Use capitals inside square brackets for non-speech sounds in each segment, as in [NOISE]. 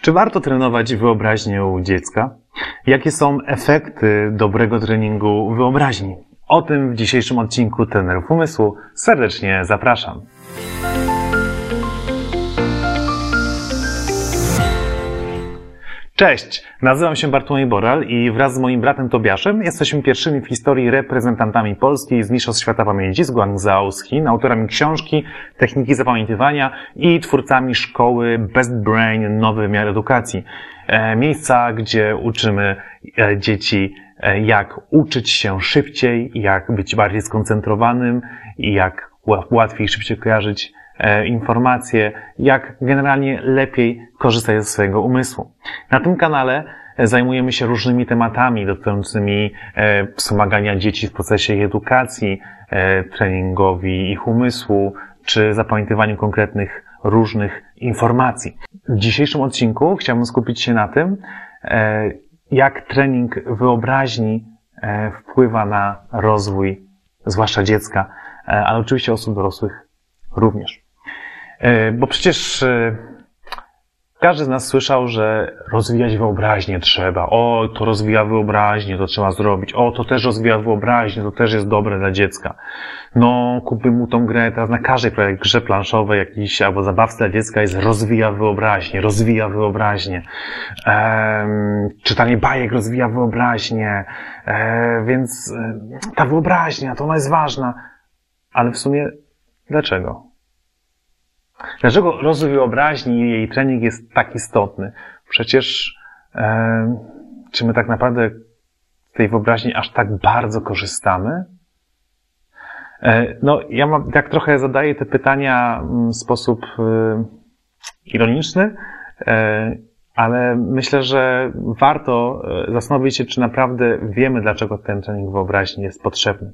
Czy warto trenować wyobraźnię u dziecka? Jakie są efekty dobrego treningu wyobraźni? O tym w dzisiejszym odcinku Trenerów Umysłu serdecznie zapraszam. Cześć, nazywam się Bartłomiej Boral i wraz z moim bratem Tobiaszem jesteśmy pierwszymi w historii reprezentantami Polski z Mistrzostw Świata Pamięci z Guangzhou z Chin, autorami książki Techniki Zapamiętywania i twórcami szkoły Best Brain Nowy Wymiar Edukacji. E, miejsca, gdzie uczymy e, dzieci e, jak uczyć się szybciej, jak być bardziej skoncentrowanym i jak łatwiej szybciej kojarzyć informacje, jak generalnie lepiej korzystać ze swojego umysłu. Na tym kanale e, zajmujemy się różnymi tematami dotyczącymi e, wspomagania dzieci w procesie edukacji, treningowi ich umysłu, czy zapamiętywaniu konkretnych różnych informacji. W dzisiejszym odcinku chciałbym skupić się na tym, jak trening wyobraźni wpływa na rozwój, zwłaszcza dziecka, ale oczywiście osób dorosłych również. E, bo przecież e, każdy z nas słyszał, że rozwijać wyobraźnię trzeba. O, to rozwija wyobraźnię, to trzeba zrobić. O, to też rozwija wyobraźnię, to też jest dobre dla dziecka. No, kupmy mu tą grę. Teraz na każdej grze planszowej jakiś albo zabawce dla dziecka jest rozwija wyobraźnię, rozwija wyobraźnię. Ehm, czytanie bajek rozwija wyobraźnię. Ehm, więc e, ta wyobraźnia, to ona jest ważna. Ale w sumie dlaczego? Dlaczego rozwój wyobraźni i jej trening jest tak istotny? Przecież e, czy my tak naprawdę z tej wyobraźni aż tak bardzo korzystamy? E, no, ja mam, tak trochę zadaję te pytania w sposób e, ironiczny, ale myślę, że warto e, zastanowić się, czy naprawdę wiemy, dlaczego ten trening wyobraźni jest potrzebny.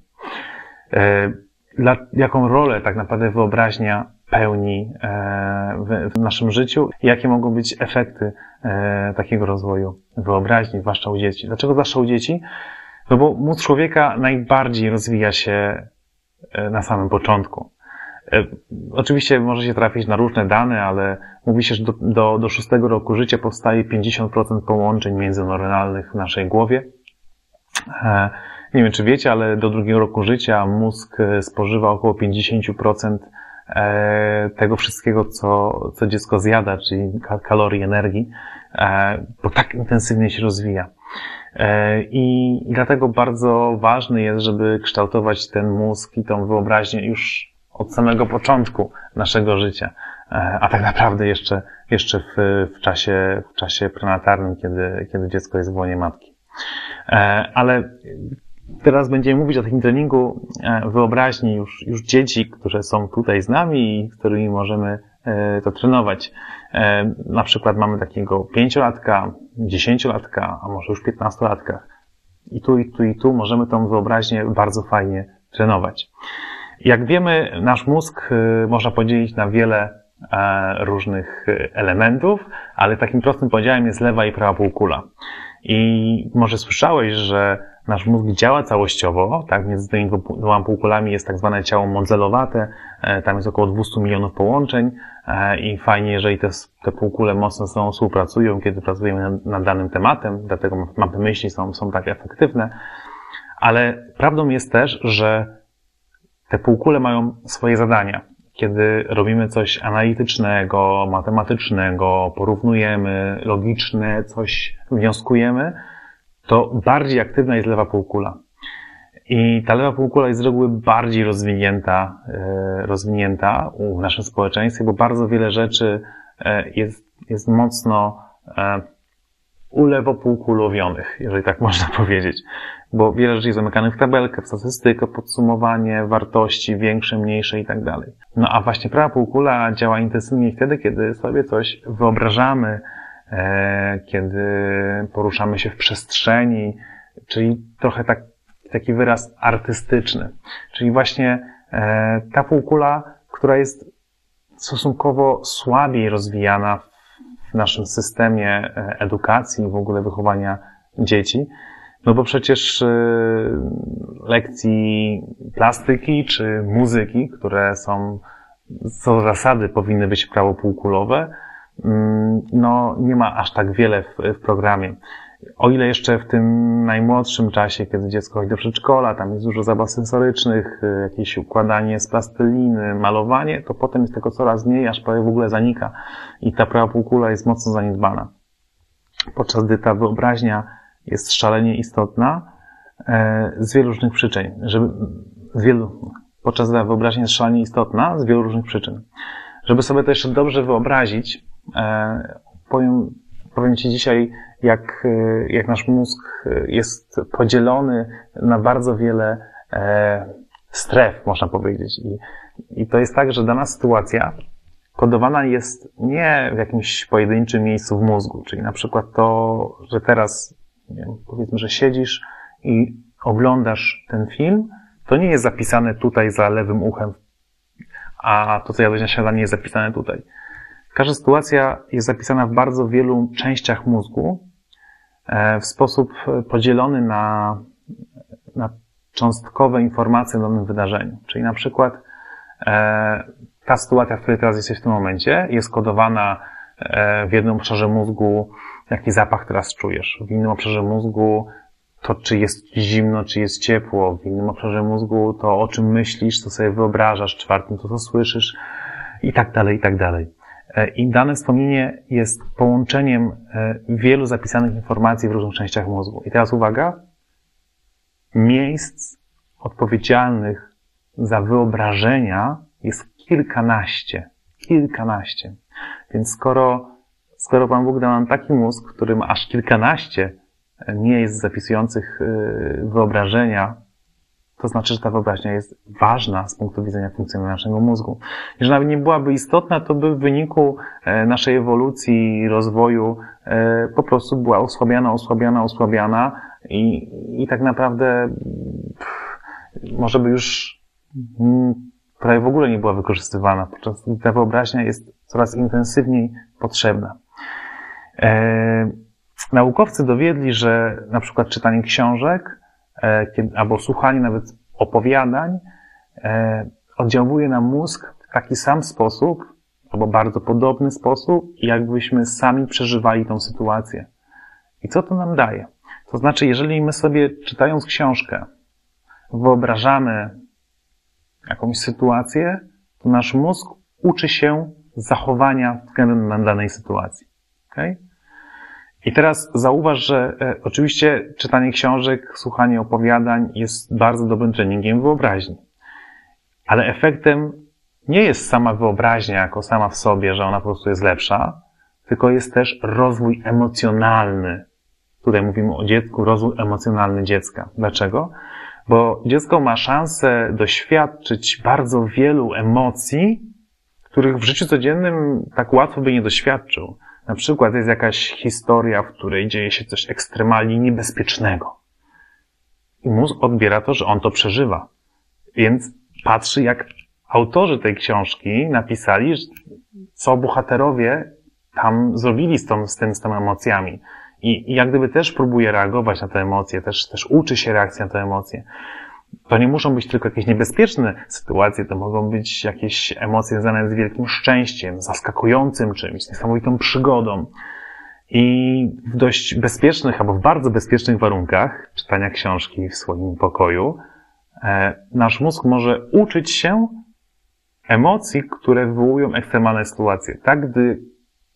E, dla, jaką rolę tak naprawdę wyobraźnia pełni e, w naszym życiu jakie mogą być efekty e, takiego rozwoju wyobraźni, zwłaszcza u dzieci. Dlaczego zwłaszcza u dzieci? No bo mózg człowieka najbardziej rozwija się e, na samym początku. Oczywiście może się trafić na różne dane, ale mówi się, że do, do, do szóstego roku życia powstaje 50% połączeń międzyneuronalnych w naszej głowie. Nie wiem, czy wiecie, ale do drugiego roku życia mózg spożywa około 50% E, tego wszystkiego, co, co dziecko zjada, czyli kalorii, energii, e, bo tak intensywnie się rozwija. E, I dlatego bardzo ważne jest, żeby kształtować ten mózg i tą wyobraźnię już od samego początku naszego życia, a tak naprawdę jeszcze, jeszcze w, w, czasie, w czasie prenatalnym, kiedy, kiedy dziecko jest w łonie matki. Ale Teraz będziemy mówić o takim treningu e, wyobraźni już, już dzieci, które są tutaj z nami i którymi możemy e, to trenować. E, na przykład mamy takiego pięciolatka, dziesięciolatka, a może już piętnastolatka. I tu, i tu, i tu możemy tą wyobraźnię bardzo fajnie trenować. Jak wiemy, nasz mózg można podzielić na wiele różnych elementów, ale takim prostym podziałem jest lewa i prawa półkula. I może słyszałeś, że nasz mózg działa całościowo, tak? Między tymi dwoma półkulami jest tak zwane ciało modzelowate, e, tam jest około 200 milionów połączeń e, i fajnie, jeżeli te, te półkule mocno ze sobą współpracują, kiedy pracujemy nad, nad danym tematem, dlatego mapy myśli są, są tak efektywne. Ale prawdą jest też, że te półkule mają swoje zadania. Kiedy robimy coś analitycznego, matematycznego, porównujemy, logiczne, coś wnioskujemy, to bardziej aktywna jest lewa półkula. I ta lewa półkula jest z reguły bardziej rozwinięta, e, rozwinięta w naszym społeczeństwie, bo bardzo wiele rzeczy e, jest, jest mocno e, ulewopółkulowionych, jeżeli tak [LAUGHS] można powiedzieć. Bo wiele rzeczy jest zamykanych w tabelkę, w statystykę, podsumowanie, wartości większe, mniejsze i tak dalej. No a właśnie prawa półkula działa intensywnie wtedy, kiedy sobie coś wyobrażamy, kiedy poruszamy się w przestrzeni, czyli trochę tak, taki wyraz artystyczny. Czyli właśnie e, ta półkula, która jest stosunkowo słabiej rozwijana w naszym systemie e, edukacji i w ogóle wychowania dzieci, no bo przecież lekcji plastyki czy muzyki, które są, co zasady powinny być prawopółkulowe, no, nie ma aż tak wiele w, w programie. O ile jeszcze w tym najmłodszym czasie, kiedy dziecko chodzi do przedszkola, tam jest dużo zabaw sensorycznych, y, jakieś układanie z plasteliny, malowanie, to potem jest tego coraz mniej, aż prawie w ogóle zanika. I ta prawa półkula jest mocno zaniedbana. Podczas gdy ta wyobraźnia jest szalenie istotna e, z wielu różnych przyczyn. Żeby, z wielu, podczas gdy ta wyobraźnia jest szalenie istotna z wielu różnych przyczyn. Żeby sobie to jeszcze dobrze wyobrazić, powiem, powiem Ci dzisiaj, jak, e, jak nasz mózg jest podzielony na bardzo wiele stref, można powiedzieć. I, I to jest tak, że dana sytuacja kodowana jest nie w jakimś pojedynczym miejscu w mózgu, czyli na przykład to, że teraz, wiem, powiedzmy, że siedzisz i oglądasz ten film, to nie jest zapisane tutaj za lewym uchem, a to, co jadłeś na śniadanie, jest zapisane tutaj. Każda sytuacja jest zapisana w bardzo wielu częściach mózgu e, w sposób podzielony na, na cząstkowe informacje o danym wydarzeniu. Czyli na przykład e, ta sytuacja, w której teraz jesteś w tym momencie, jest kodowana e, w jednym obszarze mózgu, jaki zapach teraz czujesz. W innym obszarze mózgu to, czy jest zimno, czy jest ciepło. W innym obszarze mózgu to, o czym myślisz, co sobie wyobrażasz. W czwartym to, co słyszysz. I tak dalej, i tak dalej. E, I dane wspomnienie jest połączeniem e, wielu zapisanych informacji w różnych częściach mózgu. I teraz uwaga. Miejsc odpowiedzialnych za wyobrażenia jest kilkanaście. Kilkanaście. Więc skoro, skoro Pan Bóg dał nam taki mózg, który ma aż kilkanaście miejsc zapisujących wyobrażenia, to znaczy, że ta wyobraźnia jest ważna z punktu widzenia funkcjonowania naszego mózgu. Jeżeli nawet nie byłaby istotna, to by w wyniku e, naszej ewolucji, rozwoju e, po prostu była osłabiana, osłabiana, osłabiana i, i tak naprawdę pff, może by już mm, prawie w ogóle nie była wykorzystywana, podczas ta wyobraźnia jest coraz intensywniej potrzebna. E, naukowcy dowiedli, że na przykład czytanie książek kiedy, albo słuchanie nawet opowiadań e, oddziałuje na mózg w taki sam sposób, albo bardzo podobny sposób, jakbyśmy sami przeżywali tą sytuację. I co to nam daje? To znaczy, jeżeli my sobie czytając książkę wyobrażamy jakąś sytuację, to nasz mózg uczy się zachowania względem danej sytuacji. Okay? I teraz zauważ, że e, oczywiście czytanie książek, słuchanie opowiadań jest bardzo dobrym treningiem wyobraźni. Ale efektem nie jest sama wyobraźnia jako sama w sobie, że ona po prostu jest lepsza, tylko jest też rozwój emocjonalny. Tutaj mówimy o dziecku, rozwój emocjonalny dziecka. Dlaczego? bo dziecko ma szansę doświadczyć bardzo wielu emocji, których w życiu codziennym tak łatwo by nie doświadczył. Na przykład jest jakaś historia, w której dzieje się coś ekstremalnie niebezpiecznego. I mózg odbiera to, że on to przeżywa. Więc patrzy, jak autorzy tej książki napisali, co bohaterowie tam zrobili z, tą, z, tym, z tymi emocjami. I, I jak gdyby też próbuje reagować na te emocje, też, też uczy się reakcji na te emocje. To nie muszą być tylko jakieś niebezpieczne sytuacje, to mogą być jakieś emocje związane z wielkim szczęściem, zaskakującym czymś, niesamowitą przygodą. I w dość bezpiecznych albo w bardzo bezpiecznych warunkach czytania książki w swoim pokoju, e, nasz mózg może uczyć się emocji, które wywołują ekstremalne sytuacje. Tak, gdy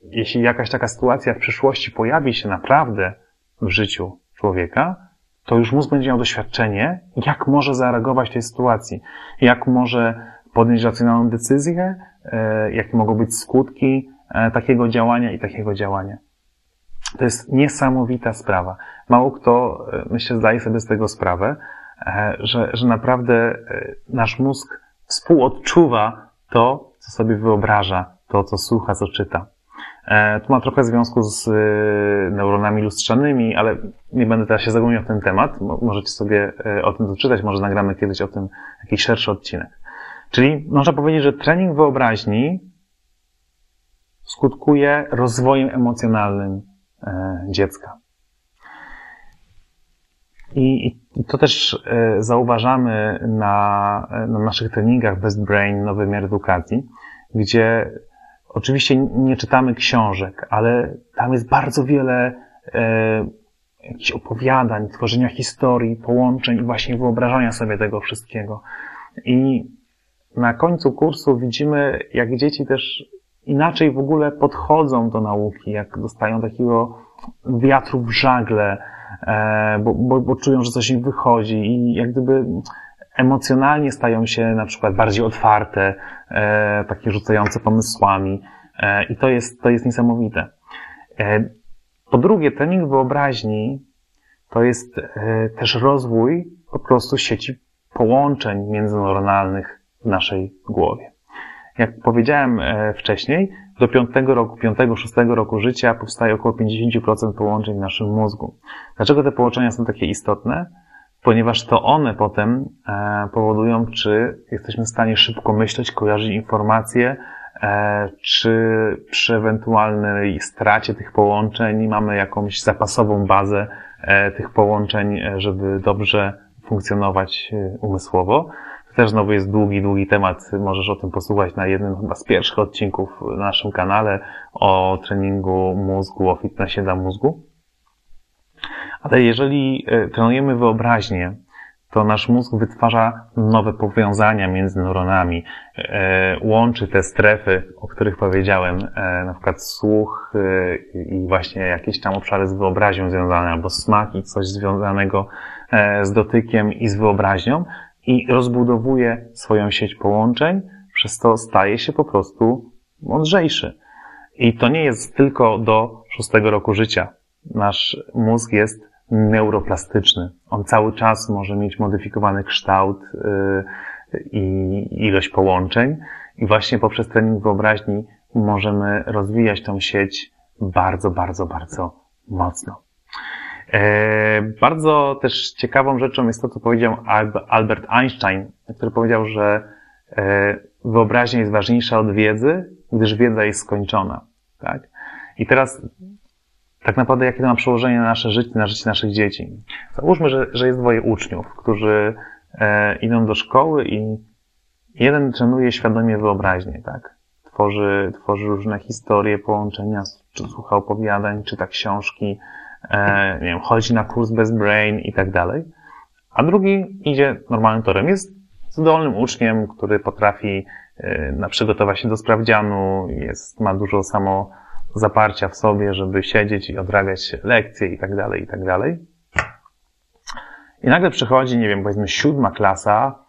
jeśli jakaś taka sytuacja w przyszłości pojawi się naprawdę w życiu człowieka, to już mózg będzie miał doświadczenie, jak może zareagować w tej sytuacji, jak może podjąć racjonalną decyzję, e, jakie mogą być skutki e, takiego działania i takiego działania. To jest niesamowita sprawa. Mało kto, e, myślę, zdaje sobie z tego sprawę, że, że naprawdę nasz mózg współodczuwa to, co sobie wyobraża, to, co słucha, co czyta. E, to ma trochę związku z e, neuronami lustrzanymi, ale nie będę teraz się zagłębiał w ten temat. Możecie sobie e, o tym doczytać, może nagramy kiedyś o tym jakiś szerszy odcinek. Czyli można powiedzieć, że trening wyobraźni skutkuje rozwojem emocjonalnym dziecka. I, to też zauważamy na, na naszych treningach Best Brain, nowy wymiar edukacji, gdzie Oczywiście nie czytamy książek, ale tam jest bardzo wiele e, jakichś opowiadań, tworzenia historii, połączeń i właśnie wyobrażania sobie tego wszystkiego. I na końcu kursu widzimy, jak dzieci też inaczej w ogóle podchodzą do nauki, jak dostają takiego wiatru w żagle, e, bo, bo, bo czują, że coś im wychodzi i jak gdyby emocjonalnie stają się na przykład bardziej otwarte, e, takie rzucające pomysłami. E, I to jest, to jest niesamowite. Po drugie, trening wyobraźni to jest też rozwój po prostu sieci połączeń międzyneuronalnych w naszej głowie. Jak powiedziałem e, wcześniej, do piątego roku, piątego, szóstego roku życia powstaje około 50% połączeń w naszym mózgu. Dlaczego te połączenia są takie istotne? Ponieważ to one potem e, powodują, czy jesteśmy w stanie szybko myśleć, kojarzyć informacje, e, czy przy ewentualnej stracie tych połączeń mamy jakąś zapasową bazę tych połączeń, żeby dobrze funkcjonować umysłowo. To też znowu jest długi, długi temat. Możesz o tym posłuchać na jednym chyba z pierwszych odcinków na naszym kanale o treningu mózgu, o fitnessie dla mózgu. Ale jeżeli e, trenujemy wyobraźnię, to nasz mózg wytwarza nowe powiązania między neuronami, e, łączy te strefy, o których powiedziałem, e, na przykład słuch i właśnie jakieś tam obszary z wyobraźnią związane, albo smak i coś związanego z dotykiem i z wyobraźnią, i rozbudowuje swoją sieć połączeń, przez to staje się po prostu mądrzejszy. I to nie jest tylko do szóstego roku życia. Nasz mózg jest neuroplastyczny. On cały czas może mieć modyfikowany kształt yy, i ilość połączeń. I właśnie poprzez trening wyobraźni możemy rozwijać tą sieć bardzo, bardzo, bardzo mocno. E, bardzo też ciekawą rzeczą jest to, co powiedział Albert Einstein, który powiedział, że e, wyobraźnia jest ważniejsza od wiedzy, gdyż wiedza jest skończona. Tak? I teraz tak naprawdę jakie to ma przełożenie na nasze życie, na życie naszych dzieci? Załóżmy, że, że jest dwoje uczniów, którzy e, idą do szkoły i jeden trenuje świadomie wyobraźnię, tak? Tworzy, tworzy różne historie, połączenia, czy słucha opowiadań, czyta książki, e, nie wiem, chodzi na kurs bez brain i tak dalej. A drugi idzie normalnym torem. Jest zdolnym uczniem, który potrafi e, na przygotować się do sprawdzianu, jest, ma dużo samo zaparcia w sobie, żeby siedzieć i odrabiać lekcje i tak dalej, i tak dalej. I nagle przychodzi, nie wiem, powiedzmy siódma klasa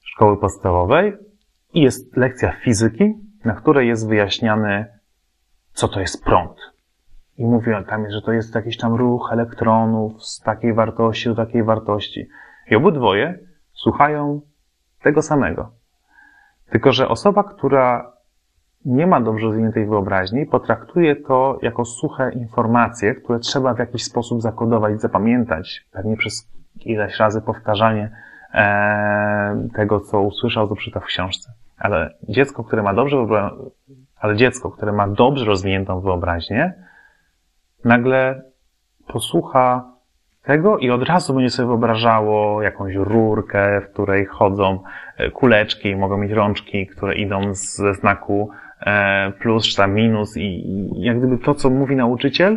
szkoły podstawowej i jest lekcja fizyki, na której jest wyjaśniany, co to jest prąd. I mówi tam, że to jest jakiś tam ruch elektronów z takiej wartości do takiej wartości. I obydwoje słuchają tego samego. Tylko, że osoba, która nie ma dobrze rozwiniętej wyobraźni, potraktuje to jako suche informacje, które trzeba w jakiś sposób zakodować, zapamiętać, pewnie przez ileś razy powtarzanie e, tego, co usłyszał, co czytał w książce. Ale dziecko, które ma dobrze, ale dziecko, które ma dobrze rozwiniętą wyobraźnię, nagle posłucha tego i od razu będzie sobie wyobrażało jakąś rurkę, w której chodzą e, kuleczki, mogą mieć rączki, które idą ze znaku plus czy tam minus i, jak gdyby to, co mówi nauczyciel,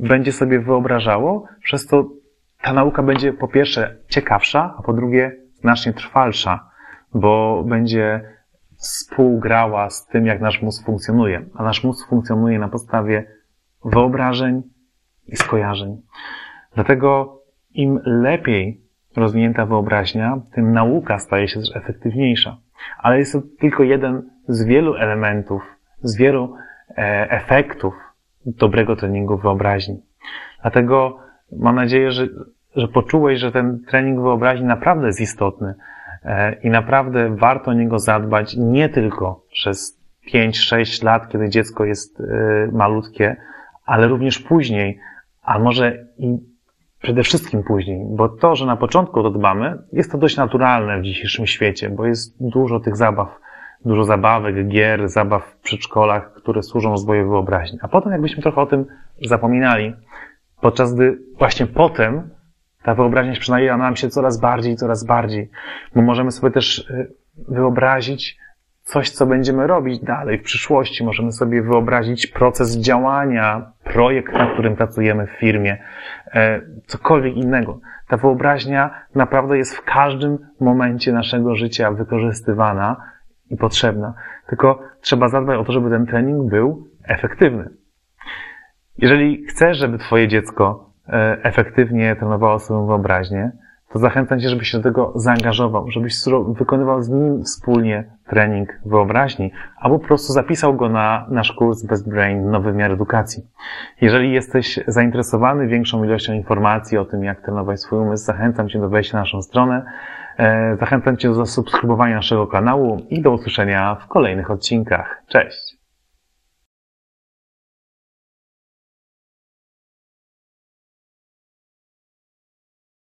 będzie sobie wyobrażało, przez to ta nauka będzie po pierwsze ciekawsza, a po drugie znacznie trwalsza, bo będzie współgrała z tym, jak nasz mózg funkcjonuje. A nasz mózg funkcjonuje na podstawie wyobrażeń i skojarzeń. Dlatego im lepiej rozwinięta wyobraźnia, tym nauka staje się też efektywniejsza. Ale jest to tylko jeden z wielu elementów, z wielu e, efektów dobrego treningu wyobraźni. Dlatego mam nadzieję, że, że poczułeś, że ten trening wyobraźni naprawdę jest istotny e, i naprawdę warto o niego zadbać nie tylko przez 5-6 lat, kiedy dziecko jest e, malutkie, ale również później, a może i przede wszystkim później, bo to, że na początku to dbamy, jest to dość naturalne w dzisiejszym świecie, bo jest dużo tych zabaw, dużo zabawek, gier, zabaw w przedszkolach, które służą rozwojowi wyobraźni. A potem jakbyśmy trochę o tym zapominali, podczas gdy właśnie potem ta wyobraźnia przynajmniej nam się coraz bardziej, coraz bardziej, bo możemy sobie też y, wyobrazić, coś, co będziemy robić dalej w przyszłości. Możemy sobie wyobrazić proces działania, projekt, na którym pracujemy w firmie, e, cokolwiek innego. Ta wyobraźnia naprawdę jest w każdym momencie naszego życia wykorzystywana i potrzebna. Tylko trzeba zadbać o to, żeby ten trening był efektywny. Jeżeli chcesz, żeby Twoje dziecko e, efektywnie trenowało swoją wyobraźnię, to zachęcam Cię, żebyś się do tego zaangażował, żebyś wykonywał z nim wspólnie trening wyobraźni, albo po prostu zapisał go na nasz kurs Best Brain Nowy Wymiar Edukacji. Jeżeli jesteś zainteresowany większą ilością informacji o tym, jak trenować swój umysł, zachęcam Cię do wejścia na naszą stronę, e, zachęcam Cię do zasubskrybowania naszego kanału i do usłyszenia w kolejnych odcinkach. Cześć!